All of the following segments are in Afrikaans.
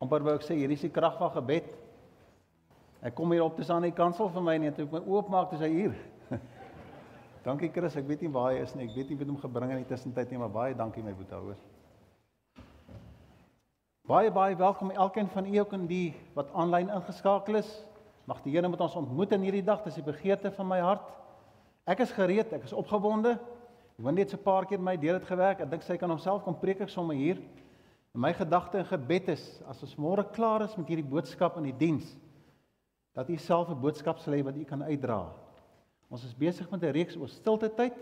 amper wou ek sê hier is die krag van gebed. Ek kom hier op te staan aan die kansel vir my net toe ek my oop maak dis hy hier. dankie Chris, ek weet nie waar hy is nie. Ek weet nie wie hom gebring in die tussentyd nie, maar baie dankie my boetie hoor. Baie baie welkom elkeen van u ook in die wat aanlyn ingeskakel is. Mag die Here met ons ontmoet in hierdie dag. Dis die begeerte van my hart. Ek is gereed, ek is opgewonde. Ek wou net so 'n paar keer my deur dit gewerk. Ek dink sy kan homself kom preek ek sommer hier. En my gedagte en gebed is as ons môre klaar is met hierdie boodskap in die diens dat u self 'n boodskap sal hê wat u kan uitdra. Ons is besig met 'n reeks oor stilte tyd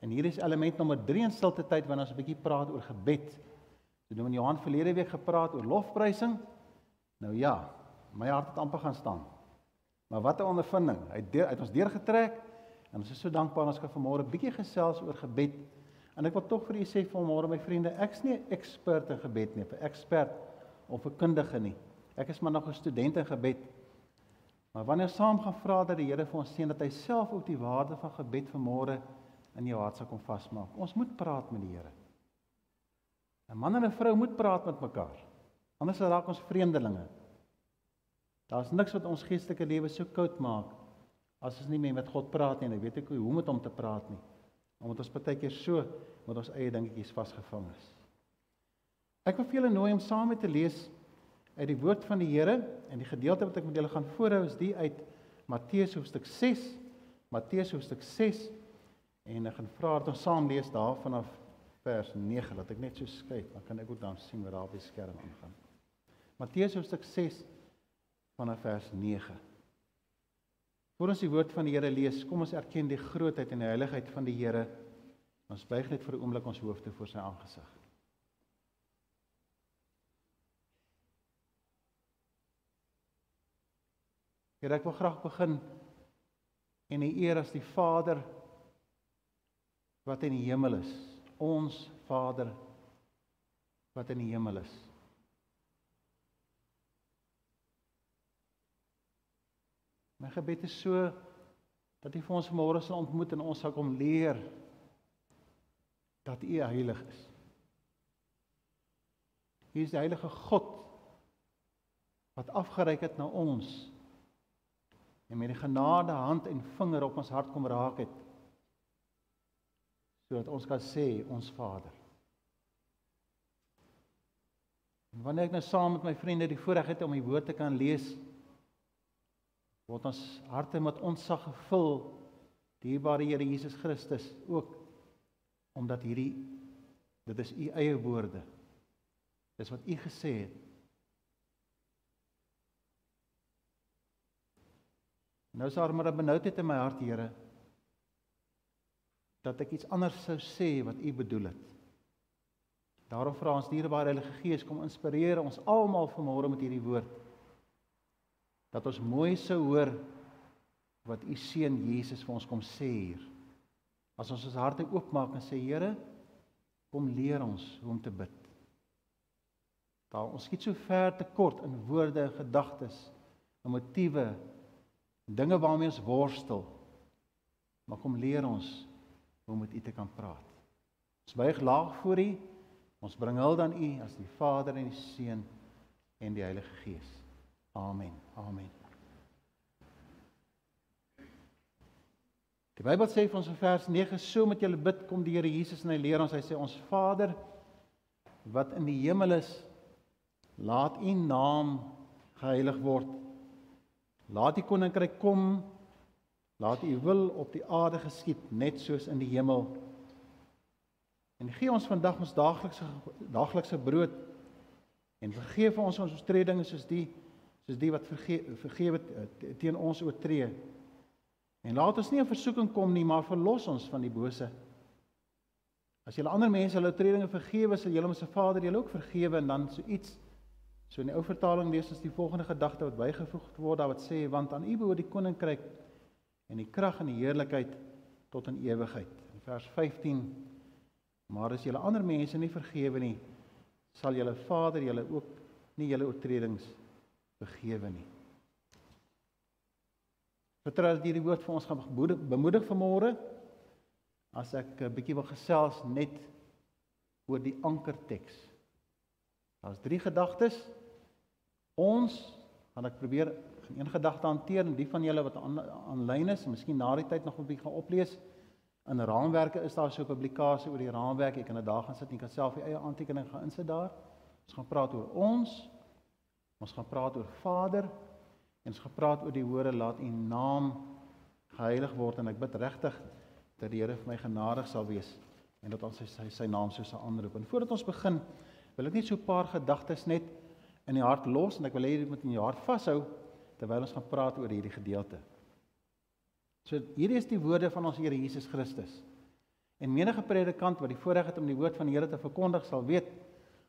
en hier is element nommer 3 in stilte tyd wanneer ons 'n bietjie praat oor gebed. So doen Johan verlede week gepraat oor lofprysing. Nou ja, my hart het amper gaan staan. Maar wat 'n ondervinding. Hy het deur, uit ons deurgetrek en ons is so dankbaar ons kan vanmôre 'n bietjie gesels oor gebed. En ek wil tog vir u sê vanmôre my vriende, ek's nie 'n ekspert in gebed nie, 'n ekspert of 'n kundige nie. Ek is maar nog 'n student in gebed. Maar wanneer saam gaan vra dat die Here vir ons sien dat hy self ook die waarde van gebed vanmôre in jou hart sal kom vasmaak. Ons moet praat met die Here. 'n Man en 'n vrou moet praat met mekaar. Anders raak ons vreemdelinge. Daar's niks wat ons geestelike lewe so koud maak as ons nie meer met God praat nie en ek weet ek hoe om met hom te praat nie omdat ons baie keer so met ons eie dingetjies vasgevang is. Ek wil vir julle nooi om saam met te lees uit die woord van die Here en die gedeelte wat ek met julle gaan voorhou is die uit Matteus hoofstuk 6. Matteus hoofstuk 6 en ek gaan vra dat ons saam lees daar vanaf vers 9 dat ek net so kyk, dan kan ek ook dan sien wat daar op die skerm aangaan. Matteus hoofstuk 6 vanaf vers 9. Voor ons die woord van die Here lees, kom ons erken die grootheid en die heiligheid van die Here. Ons buig net vir 'n oomblik ons hoofde voor sy aangesig. Here, ek wil graag begin en die eer as die Vader wat in die hemel is, ons Vader wat in die hemel is. My gebed is so dat U vir ons môre sal ontmoet en ons sal kom leer dat U heilig is. U is die heilige God wat afgereik het na ons en met die genade hand en vinger op ons hart kom raak het sodat ons kan sê ons Vader. En wanneer ek nou saam met my vriende die voorreg het om die woord te kan lees, word ons harte met onsag gevul dierbare Here Jesus Christus ook omdat hierdie dit is u eie woorde. Dis wat u gesê het. Nou is daar maar 'n benoudheid in my hart Here dat ek iets anders sou sê wat u bedoel het. Daarom vra ons dierbare Heilige Gees kom inspireer ons almal vanmôre met hierdie woord dat ons mooi sou hoor wat u seun Jesus vir ons kom sê hier. As ons ons harte oopmaak en sê Here, kom leer ons hoe om te bid. Daar ons skiet so ver te kort in woorde en gedagtes, en motiewe, dinge waarmee ons worstel. Maar kom leer ons hoe om met u te kan praat. Ons buig laag voor u. Ons bring hul dan u as die Vader en die Seun en die Heilige Gees. Amen. Amen. Die Bybel sê vir ons in vers 9: "So met julle bid kom die Here Jesus en hy leer ons, hy sê ons Vader wat in die hemel is, laat U naam geheilig word. Laat U koninkryk kom. Laat U wil op die aarde geskied, net soos in die hemel." En gee ons vandag ons daaglikse daaglikse brood en vergeef ons ons oortredinge soos die soos die wat vergewe vergewe teen ons oortree. En laat ons nie in versoeking kom nie, maar verlos ons van die bose. As julle ander mense hulle oortredinge vergewe, sal julle se Vader julle ook vergewe en dan so iets so in die ou vertaling lees ons die volgende gedagte wat bygevoeg word daar wat sê want aan U behoort die koninkryk en die krag en die heerlikheid tot in ewigheid. In vers 15 Maar as julle ander mense nie vergewe nie, sal julle Vader julle ook nie julle oortredings vergewe nie. Vertrou dat hierdie woord vir ons gaan bemoedig vanmôre. As ek 'n bietjie wil gesels net oor die ankerteks. Daar's drie gedagtes Ons gaan ek probeer een gedagte hanteer en die van julle wat aanlyn is, miskien na die tyd nog 'n bietjie gaan oplees. In raamwerke is daar so 'n publikasie oor die raamwerk. Ek kan dit daar gaan sit en kan self die eie aantekening gaan insit daar. Ons gaan praat oor ons. Ons gaan praat oor Vader en ons gaan praat oor die woorde laat U naam geheilig word en ek bid regtig dat die Here vir my genadig sal wees en dat ons sy sy, sy naam so sal aanroep. En voordat ons begin, wil ek net so 'n paar gedagtes net in die hart los en ek wil hê jy moet in jou hart vashou terwyl ons gaan praat oor hierdie gedeelte. So hierdie is die woorde van ons Here Jesus Christus. En menige predikant wat die voorreg het om die woord van die Here te verkondig sal weet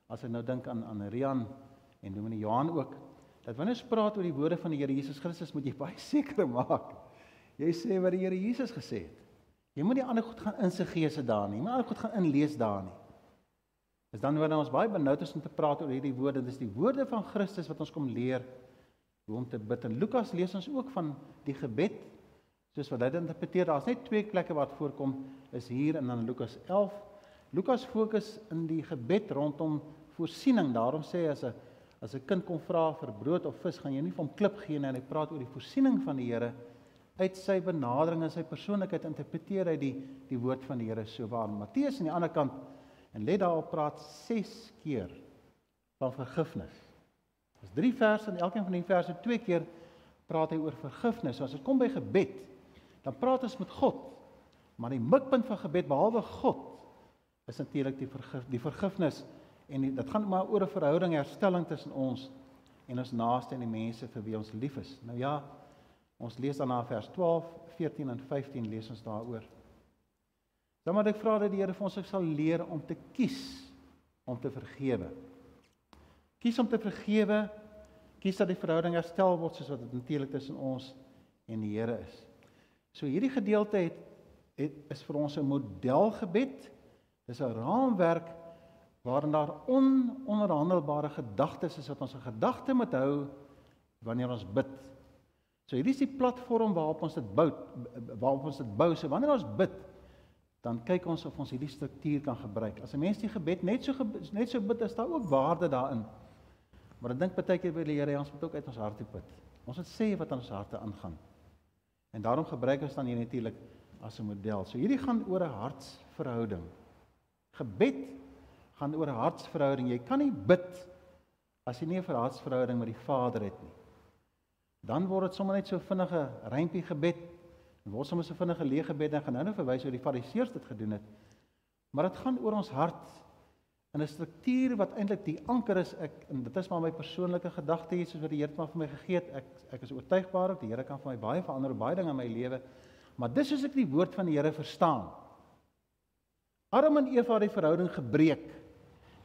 as hy nou dink aan aan Rian en Dominee Johan ook dat wanneer ons praat oor die woorde van die Here Jesus Christus moet jy baie seker maak jy sê wat die Here Jesus gesê het. Jy moet nie ander goed gaan in sy gees daar nie. Jy moet ander goed gaan inlees daar nie. Dis dan wanneer ons baie benoud is om te praat oor hierdie woorde, dis die woorde van Christus wat ons kom leer hoe om te bid. En Lukas lees ons ook van die gebed soos wat hy dit interpreteer. Daar's net twee plekke waar dit voorkom is hier en dan Lukas 11. Lukas fokus in die gebed rondom voorsiening. Daarom sê hy as 'n as 'n kind kom vra vir brood of vis, gaan jy nie vir hom klip gee nie. Hy praat oor die voorsiening van die Here uit sy benadering en sy persoonlikheid interpreteer hy die die woord van die Here so waar Matteus aan die ander kant en let daarop praat 6 keer van vergifnis. Dis 3 verse en elkeen van die verse twee keer praat hy oor vergifnis. So as dit kom by gebed, dan praat ons met God. Maar die mikpunt van gebed behalwe God is natuurlik die vergif, die vergifnis en dit gaan maar oor 'n verhouding herstelling tussen ons en ons naaste en die mense vir wie ons lief is. Nou ja, Ons lees dan na vers 12, 14 en 15 lees ons daaroor. Dan moet ek vra dat die Here vir ons sal leer om te kies om te vergewe. Kies om te vergewe. Kies dat die verhouding herstel word soos wat dit natuurlik tussen ons en die Here is. So hierdie gedeelte het, het is vir ons 'n modelgebed. Dis 'n raamwerk waarin daar ononderhandelbare gedagtes is wat ons 'n gedagte moet hou wanneer ons bid. So hierdie is die platform waarop ons dit bou, waarop ons dit bou. So wanneer ons bid, dan kyk ons of ons hierdie struktuur kan gebruik. As 'n mens die gebed net so net so bid, is daar ook waarde daarin. Maar ek dink baie keer by die Here, ons moet ook uit ons hart bid. Ons moet sê wat aan ons harte aangaan. En daarom gebruik ons dan hier natuurlik as 'n model. So hierdie gaan oor 'n hartsverhouding. Gebed gaan oor 'n hartsverhouding. Jy kan nie bid as jy nie 'n hartsverhouding met die Vader het nie. Dan word dit sommer net so vinnige rympie gebed. En word sommer so vinnige leë gebed en gaan nou nou verwys hoe die fariseërs dit gedoen het. Maar dit gaan oor ons hart in 'n struktuur wat eintlik die anker is. Ek en dit is maar my persoonlike gedagte hier soos wat die Here maar vir my gegee het. Ek ek is oortuigbaar dat die Here kan vir my baie verander op baie dinge in my lewe. Maar dis soos ek die woord van die Here verstaan. Adam en Eva het die verhouding gebreek.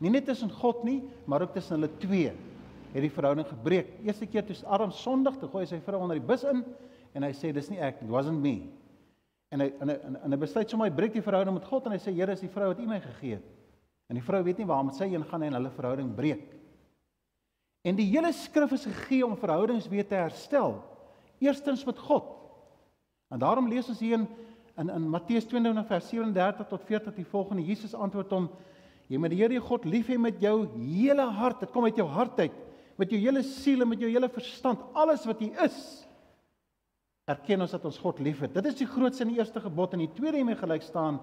Nie net tussen God nie, maar ook tussen hulle twee het die verhouding gebreek. Eerste keer toe Adam sondig, toe gooi hy sy vrou onder die bus in en hy sê dis nie ek, it wasn't me. En hy en hy en hy besluit sommer hy breek die verhouding met God en hy sê Here is die vrou wat U my gegee het. En die vrou weet nie waar met sy een gaan en hulle verhouding breek. En die hele skrif is gegee om verhoudings weer te herstel. Eerstens met God. En daarom lees ons hier in in, in Matteus 22 vers 37 tot 40 die volgende Jesus antwoord hom jy moet die Here jou God lief hê met jou hele hart. Dit kom uit jou hart uit met jou hele siel en met jou hele verstand, alles wat jy is, erken ons dat ons God liefhet. Dit is die grootste en die eerste gebod en die tweede hiermee gelyk staan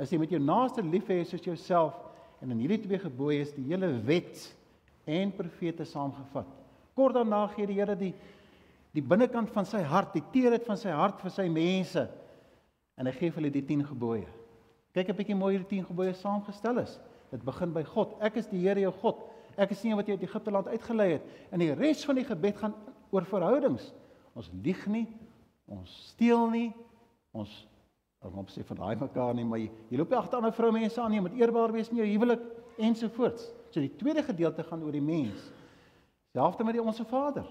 is jy met jou naaste lief hê soos jouself en in hierdie twee gebooie is die hele wet en profete saamgevat. Kort daarna gee die Here die die binnekant van sy hart, die teerheid van sy hart vir sy mense en hy gee vir hulle die 10 gebooie. Kyk 'n bietjie mooi hierdie 10 gebooie saamgestel is. Dit begin by God. Ek is die Here jou God. Ek is nie wat jy uit Egipte land uitgelei het. En die res van die gebed gaan oor verhoudings. Ons lieg nie, ons steel nie, ons om sê van daai mekaar nie, maar jy, jy loop nie agter ander vroumense aan nie, jy moet eerbaar wees in jou huwelik ensovoorts. So die tweede gedeelte gaan oor die mens. Selfs met die onsse Vader.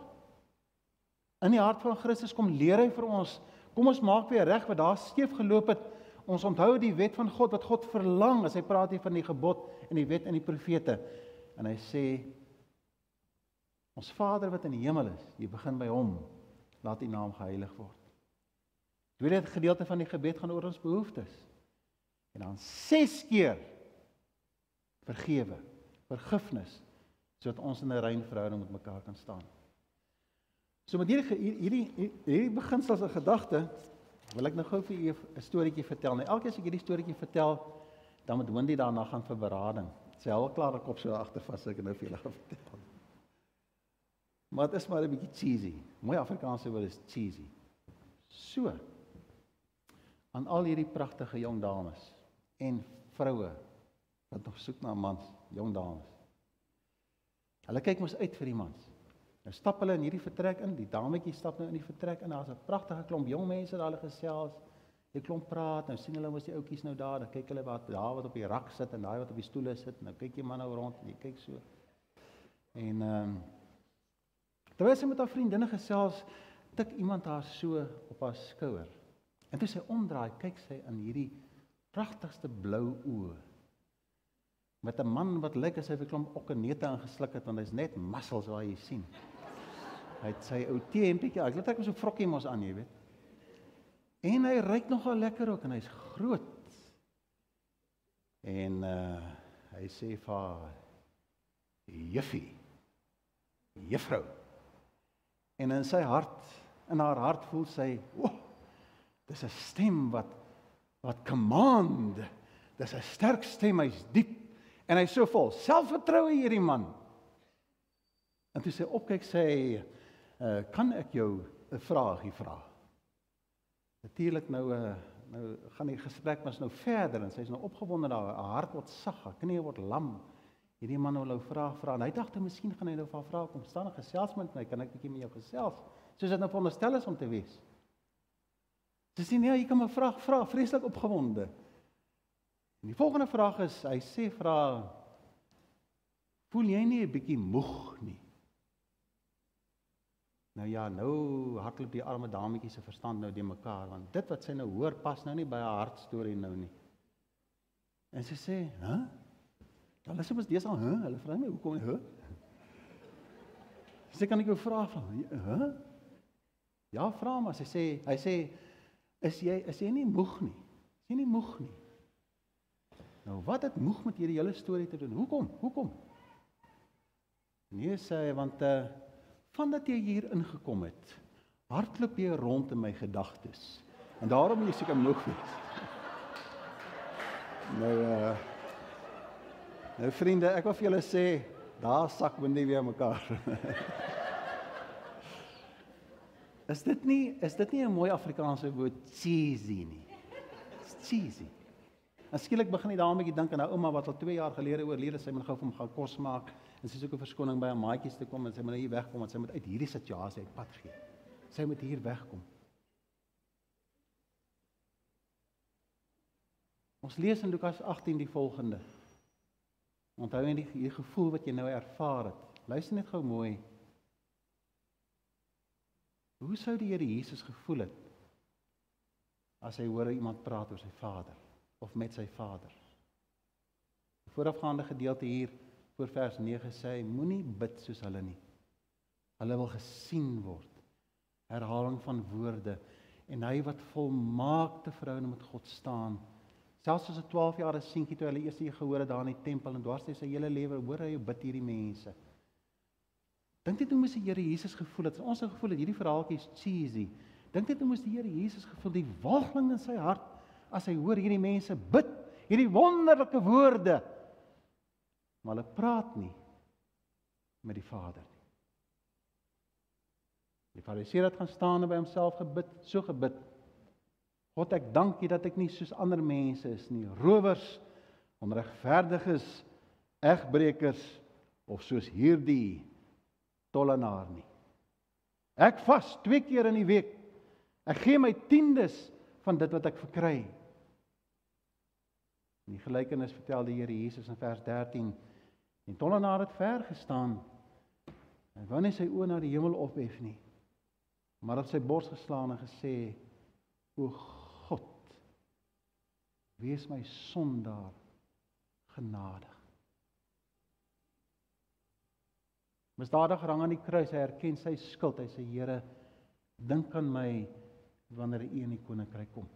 In die hart van Christus kom leer hy vir ons, kom ons maak weer reg wat daar skeef geloop het. Ons onthou die wet van God wat God verlang as hy praat hier van die gebod en die wet en die profete en hy sê ons Vader wat in die hemel is, jy begin by hom, laat u naam geheilig word. Tweede gedeelte van die gebed gaan oor ons behoeftes. En dan 6 keer vergewe, vergifnis sodat ons in 'n rein verhouding met mekaar kan staan. So met hierdie hierdie hierdie beginsels en gedagte wil ek nou gou vir u 'n storieetjie vertel. Nou elke keer as ek hierdie storieetjie vertel, dan moet Wendy daarna gaan vir berading. Sy hou al klaar 'n kop so agter vas ek nou vir julle gaan vertel. Maar dit is maar 'n bietjie cheesy. Mooi Afrikaanse woord is cheesy. So. Aan al hierdie pragtige jong dames en vroue wat nog soek na mans, jong dames. Hulle kyk mos uit vir die mans. Nou stap hulle in hierdie vertrek in, die dametjie stap nou in die vertrek in. Daar's 'n pragtige klomp jong mense daar hulle gesels. Jy klomp praat, nou sien hulle mos die ouetjies nou daar, dan kyk hulle wat daar wat op die rak sit en daai wat op die stoele sit. Nou kyk jy maar nou rond en jy kyk so. En ehm um, Terwyl sy met haar vriendinne gesels, tik iemand haar so op haar skouer. En toe sy omdraai, kyk sy in hierdie pragtigste blou oë. Met 'n man wat lyk asof hy 'n klomp okkenete ingesluk het want hy's net muscles waar jy sien. Hy het sy ou T-hempietjie, ek laat ek hom so vrokkie mos aan, jy weet. En hy ryk nogal lekker ook en hy's groot. En uh hy sê vir haar Juffie. Juffrou. En in sy hart, in haar hart voel sy, "O, oh, dis 'n stem wat wat command. Dis 'n sterk stem, hy's diep en hy's so vol selfvertroue hierdie man." En toe sy opkyk sê, uh, "Kan ek jou 'n vraagie vra?" Natuurlik nou uh, nou gaan die gesprek mos nou verder en sy's nou opgewonde daar, haar hart word sag, haar knie word lam. Hierdie man wil nou vra vra en hy dink toe miskien gaan hy nou van vra kom staan en gesels met my. Kan ek bietjie met jou gesels? Soos dit nou veronderstel is om te wees. Dis nie nee, jy kan my vra vra vreeslik opgewonde. En die volgende vraag is hy sê vra voel jy nie 'n bietjie moeg nie? Nou ja, nou hardloop die arme dametjie se verstand nou die mekaar want dit wat sy nou hoor pas nou nie by haar hartstorie nou nie. En sy sê, "Hæ? Huh? Dan is ons dis al, hè? Hulle vra my hoekom, hè? Sê kan ek jou vra van, hè? Ja, vra maar. Sy sê, hy sê, is jy is jy nie moeg nie? Is jy nie moeg nie? Nou, wat het moeg met hierdie hele storie te doen? Hoekom? Hoekom? Nee sê hy want uh vandat jy hier ingekom het, hardloop jy rond in my gedagtes. En daarom is ek moeg wees. Nou uh Nou vriende, ek wil vir julle sê, daar sak we nie weer mekaar. is dit nie is dit nie 'n mooi Afrikaanse woord cheesy nie? It's cheesy. Skielik begin jy daarmee dink aan 'n ouma wat al 2 jaar gelede oorlede, sy moet gou vir hom gaan kos maak en sy soek 'n verskoning by haar maatjies te kom en sy moet nou hier wegkom want sy moet uit hierdie situasie uit pad gee. Sy moet hier wegkom. Ons lees in Lukas 18 die volgende. Onthou net die gevoel wat jy nou ervaar het. Luister net gou mooi. Hoe sou die Here Jesus gevoel het as hy hoor iemand praat oor sy Vader of met sy Vader? Die voorafgaande gedeelte hier voor vers 9 sê hy moenie bid soos hulle nie. Hulle wil gesien word. Herhaling van woorde en hy wat volmaakte verhouding met God staan Selfs as 'n 12 jaar se seentjie toe hulle eers hier gehoor het daar in die tempel en dwars deur sy hele lewe hoor hy bid hierdie mense. Dink dit hoe moes die Here Jesus gevoel het? Ons het gevoel dat hierdie verhaaltjie is cheesy. Dink dit hoe moes die Here Jesus gevoel die walging in sy hart as hy hoor hierdie mense bid, hierdie wonderlike woorde. Maar hulle praat nie met die Vader nie. Die Fariseer het gaan staan en by homself gebid, so gebid. God, ek dank U dat ek nie soos ander mense is nie, rowers, onregverdiges, egbreekers of soos hierdie tollenaar nie. Ek vas twee keer in die week. Ek gee my tiendes van dit wat ek verkry. In die gelykenis vertel die Here Jesus in vers 13 en tollenaar het ver gestaan. Hy wou net sy oë na die hemel ophef nie. Maar het sy bors geslaan en gesê: "O Wees my sondaar genadig. Misdadiger hang aan die kruis, hy erken sy skuld. Hy sê Here, dink aan my wanneer U in die koninkryk kom.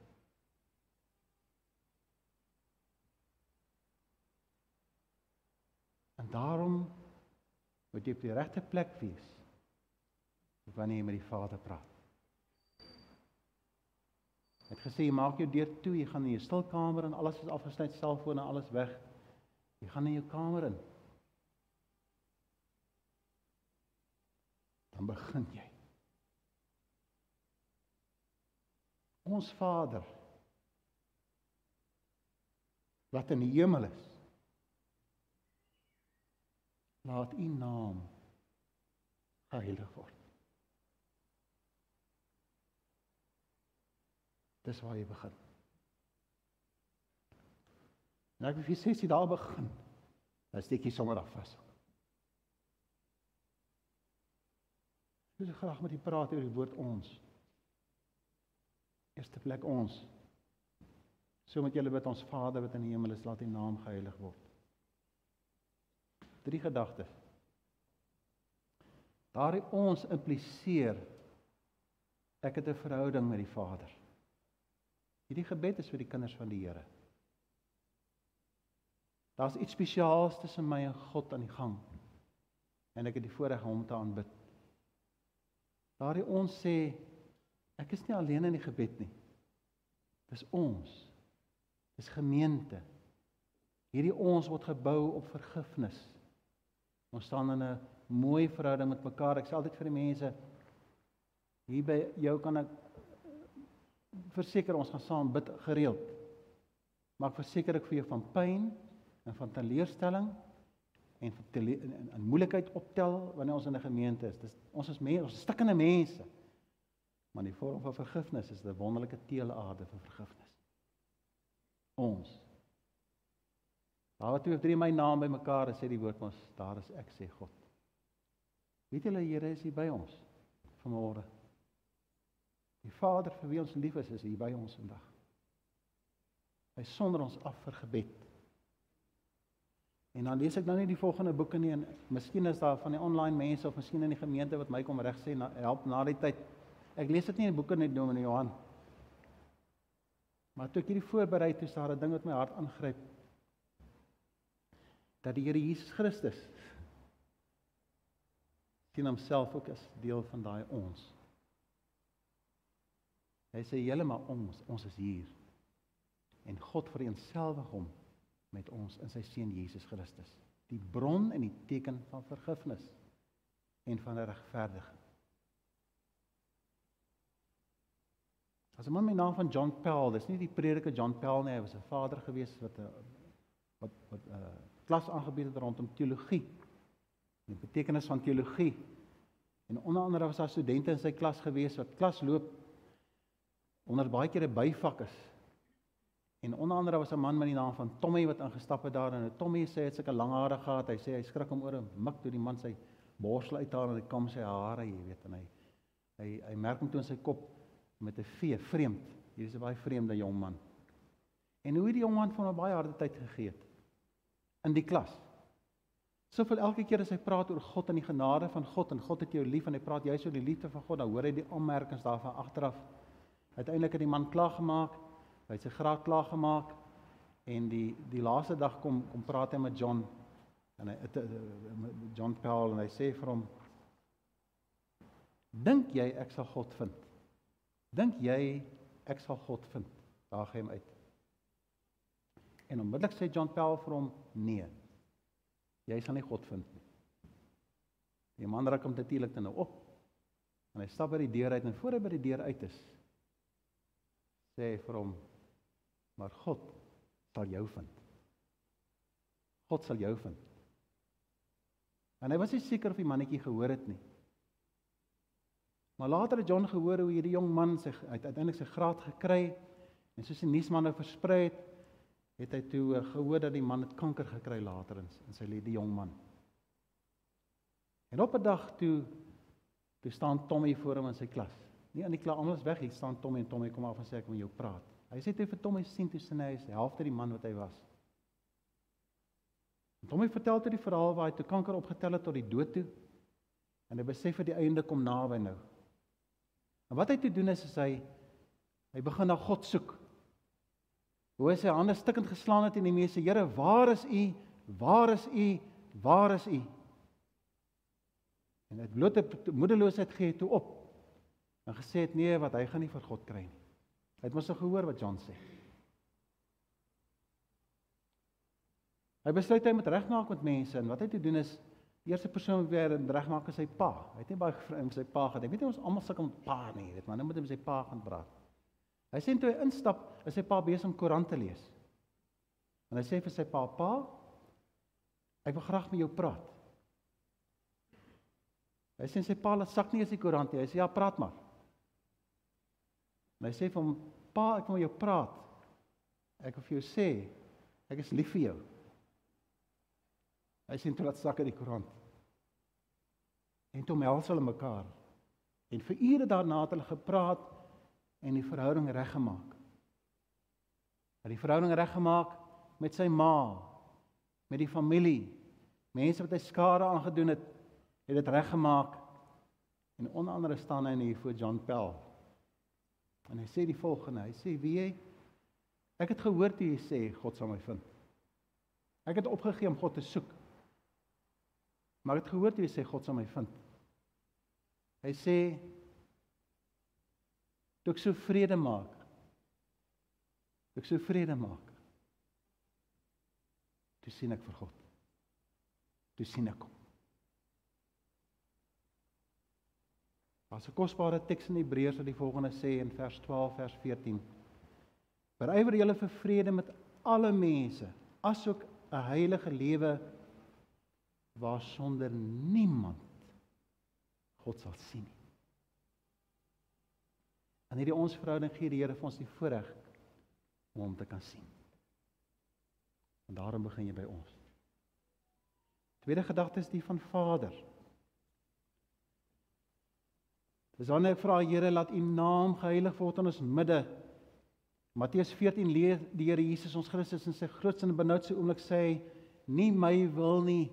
En daarom moet jy op die regte plek wees wanneer jy met die Vader praat. Hy het gesê maak jou deur toe, jy gaan in jou stilkamer en alles is afgesluit, selfone en alles weg. Jy gaan in jou kamer in. Dan begin jy. Ons Vader wat in die hemel is. Laat U naam geheilig word. Dis waar jy begin. Nou ek wil sê as jy daar begin, dan steek jy sommer af vas. Ek wil graag met u praat oor die woord ons. Eerste plek ons. So met julle bid ons Vader wat in die hemel is, laat U naam geheilig word. Drie gedagtes. Daardie ons impliseer ek het 'n verhouding met die Vader. Hierdie gebed is vir die kinders van die Here. Daar's iets spesiaals tussen my en God aan die gang. En ek het die voorreg om hom te aanbid. Daardie ons sê ek is nie alleen in die gebed nie. Dis ons. Dis gemeente. Hierdie ons word gebou op vergifnis. Ons staan in 'n mooi verhouding met mekaar. Ek sê altyd vir die mense hier by jou kan ek verseker ons gaan saam bid gereeld. Maar ek verseker ek vir jou van pyn en van teleurstelling en van tele en, en, en moeilikheid optel wanneer ons in 'n gemeente is. Dis ons is mense, ons is stikkende mense. Maar die vorm van vergifnis is 'n wonderlike teelaarde vir vergifnis. Ons. Daar wat twee of drie my naam by mekaar is, sê die woord ons, daar is ek sê God. Weet julle Here is hier by ons vanmôre. Die Vader vir wie ons lief is, is hier by ons vandag. Hy sonder ons af vir gebed. En dan lees ek nou nie die volgende boeke nie en miskien is daar van die online mense of miskien in die gemeente wat my kom reg sê na, help na die tyd. Ek lees dit nie in die boeke net Dominee Johan. Maar toe ek hierdie voorberei het, is daar 'n ding wat my hart aangryp. Dat die Here Jesus Christus sien homself ook as deel van daai ons. Hy sê julle maar ons, ons is hier. En God vereensgewig hom met ons in sy seun Jesus Christus, die bron en die teken van vergifnis en van regverdiging. As 'n man met die naam van John Pell, dis nie die prediker John Pell nie, hy was 'n vader gewees wat 'n eh, wat wat 'n uh, eh, klas aangebied het rondom teologie. Die betekenis van teologie. En onder andere was daar studente in sy klas gewees wat klas loop onder baie keer 'n byvak is. En onder andere was 'n man met die naam van Tommy wat ingestap het daar en Tommy sê hy het sulke lang hare gehad. Hy sê hy skrik hom oor 'n mik toe die man sy borsel uithaal en hy kam sy hare, jy weet, en hy hy hy merk hom toe in sy kop met 'n vee, vreemd. Hier is 'n baie vreemde jong man. En hoe het die jong man van 'n baie harde tyd gegee het in die klas. Soveel elke keer as hy praat oor God en die genade van God en God het jou lief en hy praat juist oor die liefde van God, dan hoor hy die aanmerkings daarvan agteraf Uiteindelik het die man klaar gemaak. Hy het sy graad klaar gemaak en die die laaste dag kom kom praat hy met John en hy het John Paul en hy sê vir hom Dink jy ek sal God vind? Dink jy ek sal God vind? Daag hy hom uit. En onmiddellik sê John Paul vir hom nee. Jy sal nie God vind nie. Die man raak hom natuurlik dan nou op. En hy stap by die deur uit en voor hy by die deur uit is, sê vir hom maar God sal jou vind. God sal jou vind. En hy was nie seker of die mannetjie gehoor het nie. Maar later het John gehoor hoe hierdie jong man sy uiteindelik sy graad gekry en soos die nuusman nou versprei het, het hy toe uh, gehoor dat die man het kanker gekry later in, in sy lewe, die jong man. En op 'n dag toe toe staan Tommy voor hom in sy klas. Nie aan die kla almal is weg. Hier staan Tommy en Tommy kom af en sê ek wil jou praat. Hy sê toe vir Tommy sien toe sien hy is helfte die man wat hy was. En Tommy vertel toe die verhaal waar hy toe kanker opgetel het tot die dood toe. En hy besef dat die einde kom naby nou. En wat hy toe doen is, is hy hy begin na God soek. Hoe sy hande stikkend geslaan het en die mense, Here, waar is U? Waar is U? Waar is U? En uit blote moedeloosheid gee hy toe op. En gesê het nee, wat hy gaan nie vir God kry nie. Hy het mos gehoor wat John sê. Hy besluit hy moet regmaak met mense en wat hy toe doen is die eerste persoon wat weer regmaak is sy pa. Hy het nie baie om sy pa gedink. Weet jy ons almal sukkel met pa nie, weet maar nou moet hy met sy pa gaan praat. Hy sê toe hy instap, is sy pa besig om koerant te lees. En hy sê vir sy pa: "Pa, ek wil graag met jou praat." Hy sê sy pa laat sak nie eens die koerant nie. Hy sê: "Ja, praat maar." En hy sê vir hom: "Pa, ek wil met jou praat. Ek wil vir jou sê ek is lief vir jou." Hy sê toe laat sak die koerant. En toe mels hulle mekaar. En vir ure daarna het hulle gepraat en die verhouding reggemaak. Hy het die verhouding reggemaak met sy ma, met die familie, mense wat hy skade aangedoen het, het dit reggemaak. En onder andere staan hy hier voor John Pell. En hy sê die volgende, hy sê: "Wie jy ek het gehoor jy sê God sal my vind. Ek het opgegee om God te soek. Maar ek het gehoor jy sê God sal my vind." Hy sê toe ek so vrede maak. Toe ek so vrede maak. Toe sien ek vir God. Toe sien ek hom. Daar's 'n kosbare teks in Hebreërs wat die volgende sê in vers 12 vers 14. Berywer julle vir vrede met alle mense, asook 'n heilige lewe waarsonder niemand God sal sien nie. En hierdie ons verhouding gee die Here vir ons die voorreg om hom te kan sien. En daarom begin jy by ons. Tweede gedagte is die van Vader. Dis wanneer ek vra Here laat U naam geheilig word in ons midde. Matteus 14 leer die Here Jesus ons Christus in sy grootste en benoudste oomblik sê nie my wil nie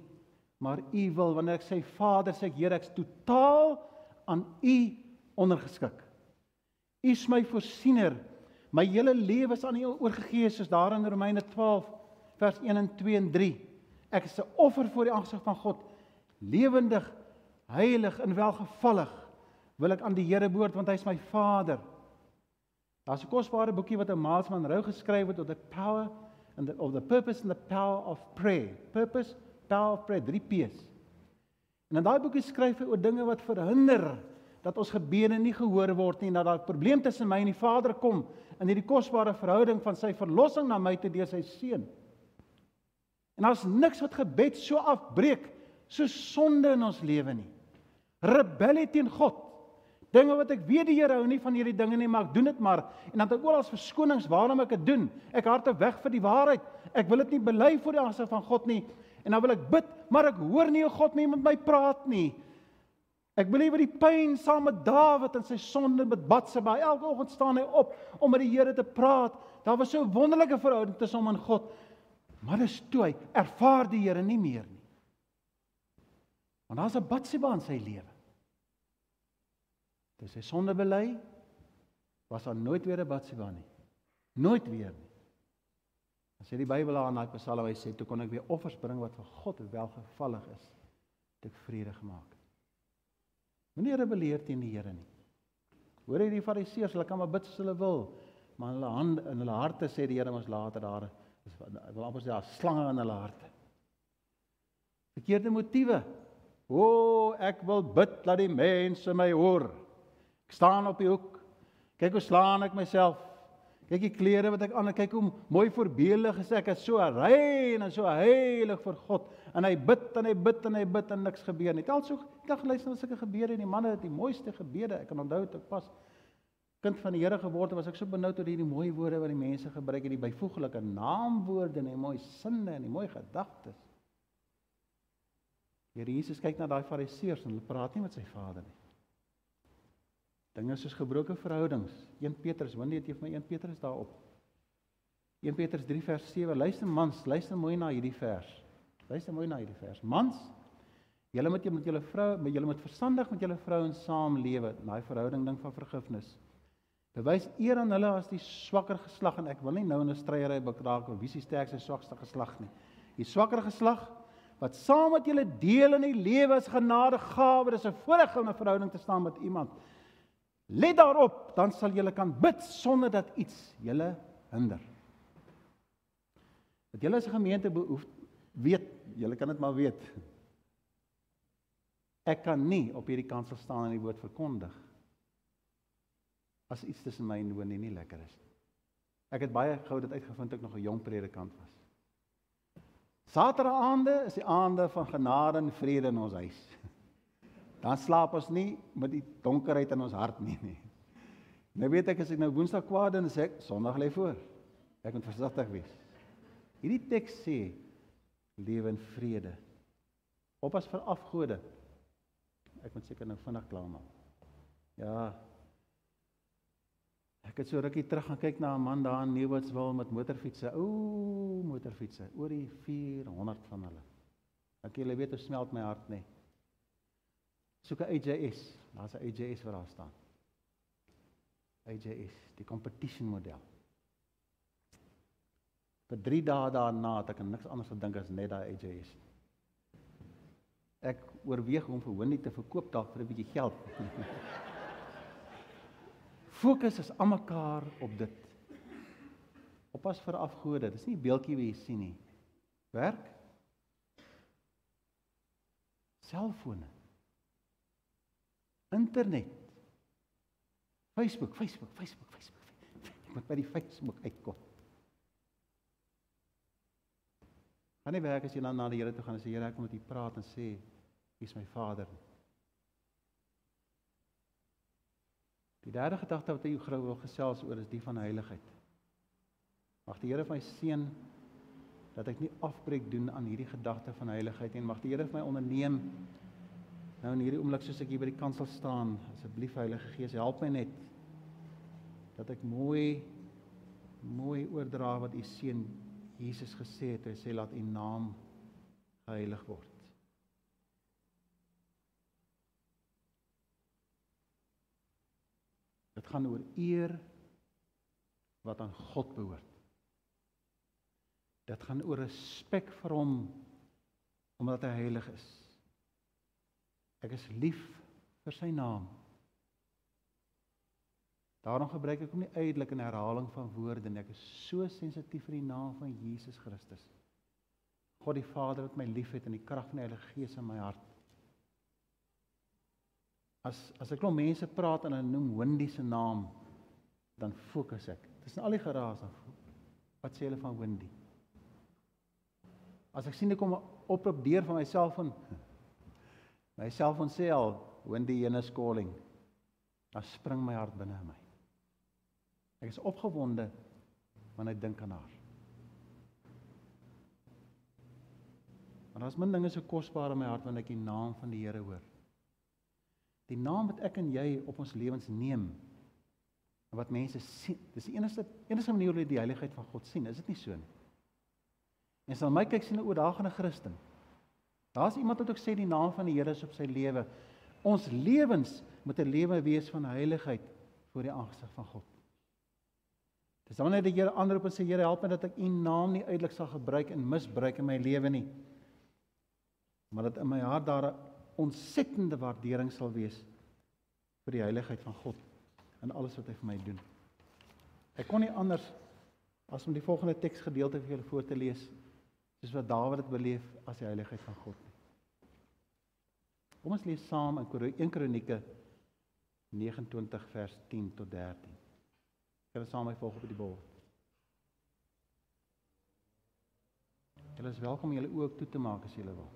maar U wil wanneer ek sê Vader sê ek Here ek's totaal aan U ondergeskik. U is my voorsiener. My hele lewe is aan U oorgegee soos daar in Romeine 12 vers 1 en 2 en 3. Ek is 'n offer voor die aangesig van God, lewendig, heilig en welgevallig wil ek aan die Here behoort want hy is my Vader. Daar's 'n kosbare boekie wat 'n Maalsman Rou geskryf het oor the power and the of the purpose and the power of prayer. Purpose, power of prayer, 3 P's. En in daai boekie skryf hy oor dinge wat verhinder dat ons gebede nie gehoor word nie, dat daar 'n probleem tussen my en die Vader kom in hierdie kosbare verhouding van sy verlossing na my te deur sy seun. En daar's niks wat gebed so afbreek so sonde in ons lewe nie. Rebellie teen God. Dinge wat ek weet die Here hou nie van hierdie dinge nie, maar ek doen dit maar en dan het ek oral verskonings waarom ek dit doen. Ek harte weg vir die waarheid. Ek wil dit nie bely voor die aangesig van God nie. En dan wil ek bid, maar ek hoor nie hoe God met my praat nie. Ek beleef die pyn saam met Dawid en sy sonde met Batsheba. Elke oggend staan hy op om met die Here te praat. Daar was so 'n wonderlike verhouding tussen hom en God. Maar dis toe hy ervaar die Here nie meer nie. Want daar's 'n Batsheba in sy lewe. Toe sy sonde bely, was daar nooit weer 'n Batsheba nie. Nooit weer nie. As jy die Bybel aan daai Psalm hy sê, toe kon ek weer offers bring wat vir God welgevallig is. Het ek vrede gemaak. Moenie rebelleer teen die Here nie. Hoor jy die Fariseërs, hulle kan maar bid soos hulle wil, maar hulle hande in hulle harte sê die Here mos later daar is wil amper sê daar slange in hulle harte. Verkeerde motiewe. O, ek wil bid dat die mense my hoor. Ek staan op die hoek. Kyk hoe slaan ek myself. Kyk die klere wat ek aan kyk hoe mooi voorbeeldig is ek is so rein en so heilig vir God en hy bid en hy bid en hy bid en niks gebeur nie. Tel so dag luister na sulke gebede en die manne het die mooiste gebede. Ek kan onthou dit ek pas kind van die Here geword het was ek so benoud oor hierdie mooi woorde wat die mense gebruik en die byvoeglike naamwoorde en die mooi sinne en die mooi gedagtes. Here Jesus kyk na daai fariseërs en hulle praat nie met sy Vader nie. Dinge soos gebroke verhoudings. 1 Petrus, wanneer het jy vir my 1 Petrus daarop? 1 Petrus 3 vers 7. Luister mans, luister mooi na hierdie vers. Luister mooi na hierdie vers. Mans, julle moet met julle vrou, met julle moet verstandig met julle vrouens saamlewe, daai verhouding ding van vergifnis. Bewys eer aan hulle as die swakker geslag en ek wil nie nou in 'n stryery bekraak of wie se sterkste swakste geslag nie. Die swakker geslag wat saam met julle deel in die lewe as genadegawe. Dis 'n voorreg om 'n verhouding te staan met iemand. Let daarop, dan sal julle kan bid sonder dat iets julle hinder. Dat julle as 'n gemeente behoef weet, julle kan dit maar weet. Ek kan nie op hierdie kansel staan en die woord verkondig as iets tussen my en Nonie nie lekker is. Ek het baie gou dit uitgevind ek nog 'n jong predikant was. Saterdagaande is die aande van genade en vrede in ons huis. Dan slaap ons nie met die donkerheid in ons hart nie nie. Nou weet ek as ek nou Woensdag kwaad en sê Sondag lê voor. Ek moet versigtig wees. Hierdie teks sê lewe in vrede. Oppas vir afgode. Ek moet seker nou vinnig klaarmaak. Ja, Ek het so rukkie terug gaan kyk na 'n man daar in Nieuwswil met motorfietsse. Ooh, motorfietsse, oor die 400 van hulle. Ek julle weet hoe smelt my hart nê. Soek 'n AJS. Daar's 'n AJS wat daar staan. AJS, die competition model. Vir 3 dae daarna het ek niks anders gedink as net daai AJS. Ek oorweeg om vir Winnie te verkoop dalk vir 'n bietjie geld. fokus is almekaar op dit. Oppas vir afgode. Dis nie 'n beeldjie wat jy sien nie. Werk. Selfone. Internet. Facebook, Facebook, Facebook, Facebook. Ek moet by die Facebook uitkom. Gaan nie werk as jy dan na die Here toe gaan en sê Here, ek moet met U praat en sê, U is my Vader. Die derde gedagte wat ek gou wil gesels oor is die van heiligheid. Mag die Here vir my seën dat ek nie afbreek doen aan hierdie gedagte van heiligheid en mag die Here vir my onderneem nou in hierdie oomblik soos ek hier by die kansel staan asseblief Heilige Gees help my net dat ek mooi mooi oordra wat u seun Jesus gesê het hy sê laat u naam geheilig word Dit gaan oor eer wat aan God behoort. Dit gaan oor respek vir hom omdat hy heilig is. Ek is lief vir sy naam. Daarom gebruik ek hom nie uitelik in herhaling van woorde nie. Ek is so sensitief vir die naam van Jesus Christus. God die Vader wat my liefhet en die krag van die Heilige Gees in my hart. As as ek klop mense praat en hulle noem Wendy se naam, dan fokus ek. Dis al die geraas af. Wat sê hulle van Wendy? As ek sien ek kom oproep deur van my selfoon. My selfoon sê al Wendy is calling. Dan spring my hart binne in my. Ek is opgewonde wanneer ek dink aan haar. Maar daar's min dinge so kosbaar in my hart wanneer ek die naam van die Here hoor. Die naam wat ek en jy op ons lewens neem en wat mense sien, dis die enigste enigste manier hoe hulle die heiligheid van God sien, is dit nie so nie? En hulle my kyk sien 'n oudagende Christen. Daar's iemand wat ook sê die naam van die Here is op sy lewe. Ons lewens moet 'n lewe wees van heiligheid voor die aangesig van God. Dis dan net die Here aanroep en sê Here help my dat ek U naam nie uitelik sal gebruik en misbruik in my lewe nie. Maar dat in my hart daar 'n ontsettende waardering sal wees vir die heiligheid van God en alles wat hy vir my doen. Ek kon nie anders as om die volgende teksgedeelte vir julle voor te lees soos wat Dawid dit beleef as die heiligheid van God. Kom ons lees saam in 1 Kronieke 29 vers 10 tot 13. Julle saam my volg op die bord. Julle is welkom om julle oë toe te maak as julle wil.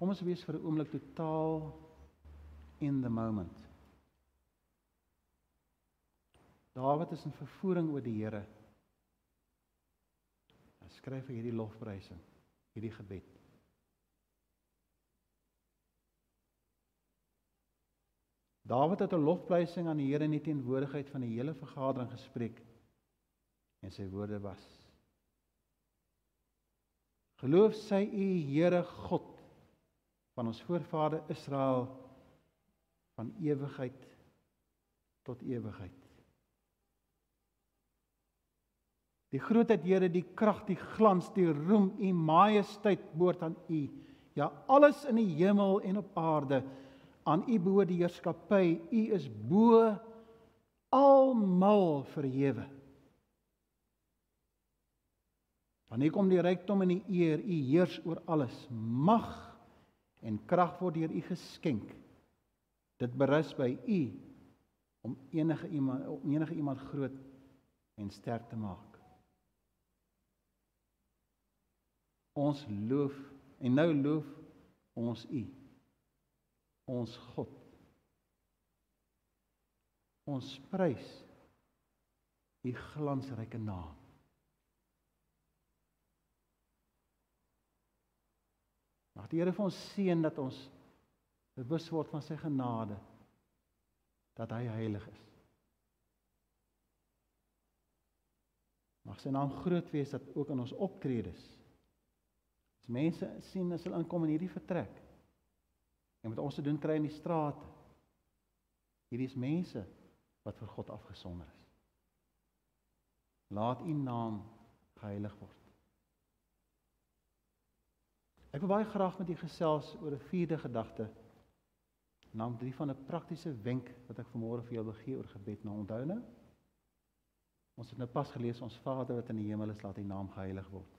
Kom ons wees vir 'n oomblik totaal in the moment. Dawid is in vervoering oor die Here. Hy skryf hierdie lofprysing, hierdie gebed. Dawid het 'n lofprysing aan die Here in die teenwoordigheid van die hele vergadering gespreek. En sy woorde was: Geloof sy U Here God van ons voorvader Israel van ewigheid tot ewigheid. Die grootheid Here, die krag, die glans, die roem, u majesteit behoort aan u. Ja, alles in die hemel en op aarde aan u behoort die heerskappy. U is bo almal verhewe. Want hier kom die rykdom en die eer, u heers oor alles. Mag en krag word deur u geskenk. Dit berus by u om enige iemand om enige iemand groot en sterk te maak. Ons loof en nou loof ons U. Ons God. Ons prys U glansryke naam. Mag die Here vir ons seën dat ons bewus word van sy genade dat hy heilig is. Mag sy naam groot wees dat ook in ons optredes As mense sien as hulle inkom in hierdie vertrek en wat ons te doen kry in die strate. Hierdie is mense wat vir God afgesonder is. Laat U naam geheilig word. Ek wil baie graag met u gesels oor 'n vierde gedagte. Naam 3 van 'n praktiese wenk wat ek vanmôre vir jou wil gee oor gebed. Nou onthou nou. Ons het nou pas gelees ons Vader wat in die hemel is, laat U naam geheilig word.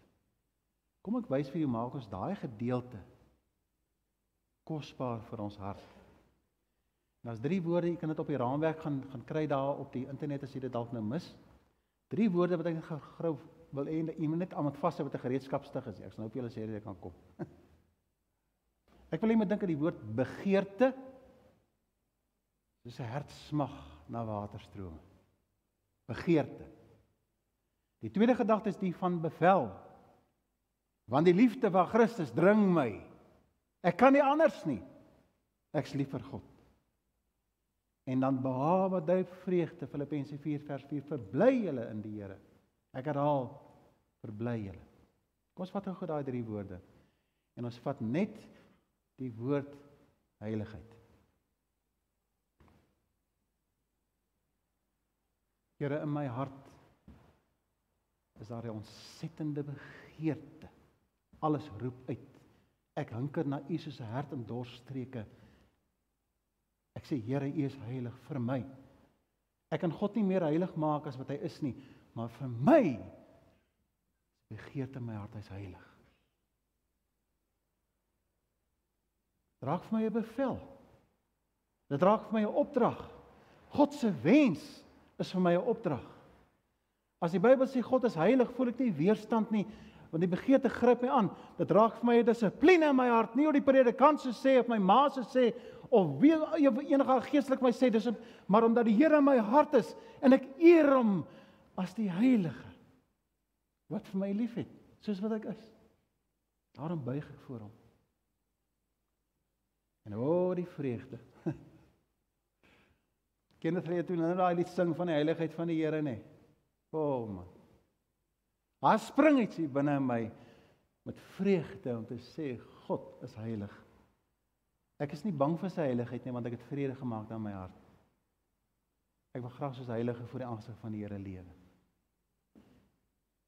Kom ek wys vir jou maak ons daai gedeelte kosbaar vir ons hart. En as drie woorde, jy kan dit op die raamwerk gaan gaan kry daar op die internet as jy dit dalk nou mis. Drie woorde wat ek gou wil hê jy moet net almal vashou wat 'n gereedskapstig is. Ek sal nou op julle sê dat jy kan kom. ek wil hê moet dink aan die woord begeerte. Dis 'n hartsmag na waterstrome. Begeerte. Die tweede gedagte is die van bevel. Want die liefde van Christus dring my. Ek kan nie anders nie. Ek's lief vir God. En dan behawe hy vreugde Filippense 4 vers 4 verbly julle in die Here. Ek herhaal verbly julle. Kom ons vat gou daai drie woorde. En ons vat net die woord heiligheid. Here in my hart is daar 'n ontsettende begeerte alles roep uit. Ek hunker na U soos 'n hert in dorsstreke. Ek sê Here, U is heilig vir my. Ek kan God nie meer heilig maak as wat hy is nie, maar vir my begeerte my hart hy's heilig. Draag vir my 'n bevel. Dit draag vir my 'n opdrag. God se wens is vir my 'n opdrag. As die Bybel sê God is heilig, voel ek nie weerstand nie want die begeerte gryp my aan. Dit raak vir my 'n dissipline in my hart, nie oor die predikant se sê of my ma se sê of wie enige geestelik my sê dis maar omdat die Here in my hart is en ek eer hom as die heilige wat vir my liefhet soos wat ek is. Daarom buig ek voor hom. En o, oh, die vreugde. Kenneth het toe nou daai lied sing van die heiligheid van die Here nê. O oh, man. Daar spring iets hier binne in my met vreugde om te sê God is heilig. Ek is nie bang vir sy heiligheid nie want ek het vrede gemaak in my hart. Ek wil graag soos heilige voor die aangesig van die Here lewe.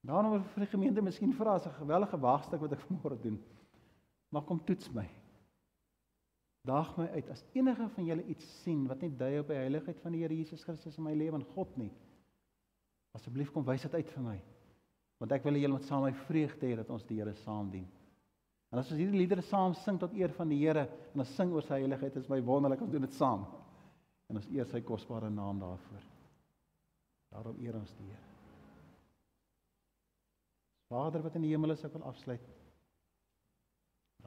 Daarom wil vir die gemeente miskien vra as 'n gewellige waagstuk wat ek vanmôre doen. Maar kom toets my. Daag my uit as enige van julle iets sien wat net dui op die heiligheid van die Here Jesus Christus in my lewe en God nie. Asseblief kom wys dit uit vir my want ek wil hê julle moet saam my vreugde hê dat ons die Here saam dien. En as ons hierdie liedere saam sing tot eer van die Here en ons sing oor sy heiligheid, is my wonderlik om doen dit saam. En ons eer sy kosbare naam daarvoor. Daarom eer ons die Here. Vader wat in die hemel is, ek wil afsluit.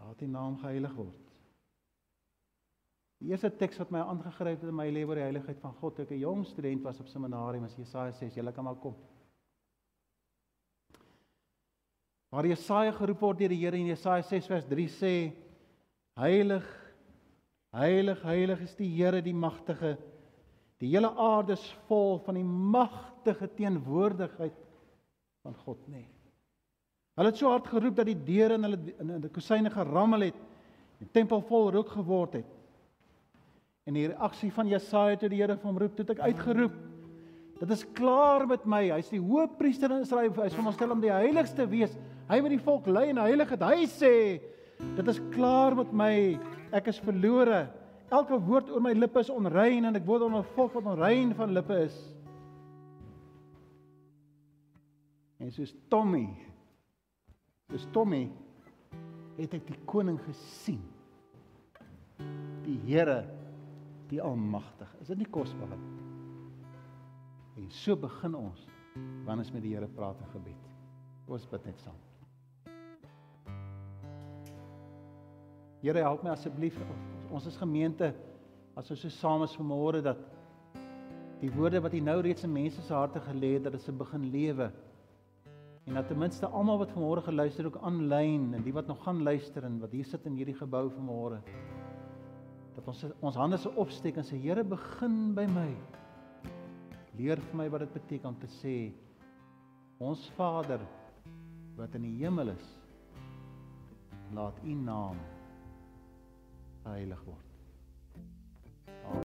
Laat U naam geheilig word. Die eerste teks wat my aangegryp het in my lewe oor die heiligheid van God, ek 'n jong student was op seminarium, as Jesaja 6, julle kan maar kom. Waar Jesaja geroep word deur die Here in Jesaja 6 vers 3 sê: Heilig, heilig, heilig is die Here die magtige. Die hele aarde is vol van die magtige teenwoordigheid van God, nê. Nee. Hulle het so hard geroep dat die deure in hulle in die kusyne gerammel het. Die tempel vol rook geword het. En die reaksie van Jesaja toe die Here van hom roep, het ek uitgeroep: Dit is klaar met my. Hy's die hoëpriester in Israel. Hy's veronderstel om die heiligste wees. Hy wat die volk lei en heilig het. Hy sê, dit is klaar met my. Ek is verlore. Elke woord oor my lippe is onrein en ek word onder volk wat onrein van lippe is. En soos Tommy. Soos Tommy het ek die koning gesien. Die Here, die Almagtige. Is dit nie kosbaar nie? En so begin ons wanneer ons met die Here praat in gebed. Ons bid net saam. Here help my asseblief. Ons is gemeente as ons so saam is vanmôre dat die woorde wat U nou reeds in mense se harte gelê het dat dit se begin lewe. En dat ten minste almal wat vanmôre geluister ook aanlyn en die wat nog gaan luister en wat hier sit in hierdie gebou vanmôre dat ons ons hande se opsteek en sê Here begin by my. Leer vir my wat dit beteken om te sê ons Vader wat in die hemel is laat u naam heilig word